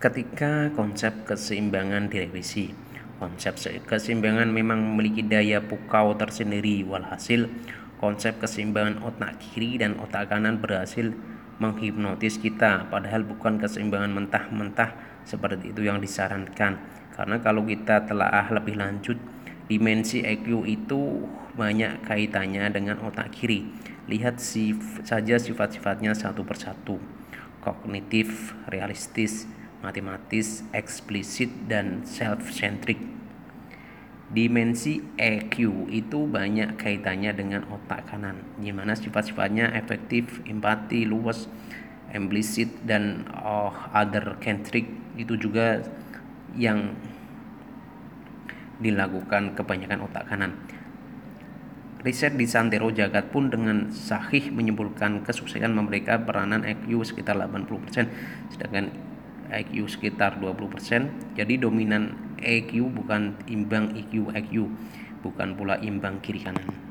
Ketika konsep keseimbangan direvisi, konsep keseimbangan memang memiliki daya pukau tersendiri. Walhasil, konsep keseimbangan otak kiri dan otak kanan berhasil menghipnotis kita, padahal bukan keseimbangan mentah-mentah seperti itu yang disarankan. Karena kalau kita telah lebih lanjut, dimensi EQ itu banyak kaitannya dengan otak kiri. Lihat sif saja sifat-sifatnya satu persatu. Kognitif, realistis, matematis, eksplisit, dan self-centric. Dimensi EQ itu banyak kaitannya dengan otak kanan, di mana sifat-sifatnya efektif, empati, luas, implisit, dan oh, other centric itu juga yang dilakukan kebanyakan otak kanan. Riset di Santero Jagat pun dengan sahih menyimpulkan kesuksesan mereka peranan EQ sekitar 80%, sedangkan IQ sekitar 20%. Jadi dominan EQ bukan imbang IQ IQ, bukan pula imbang kiri kanan.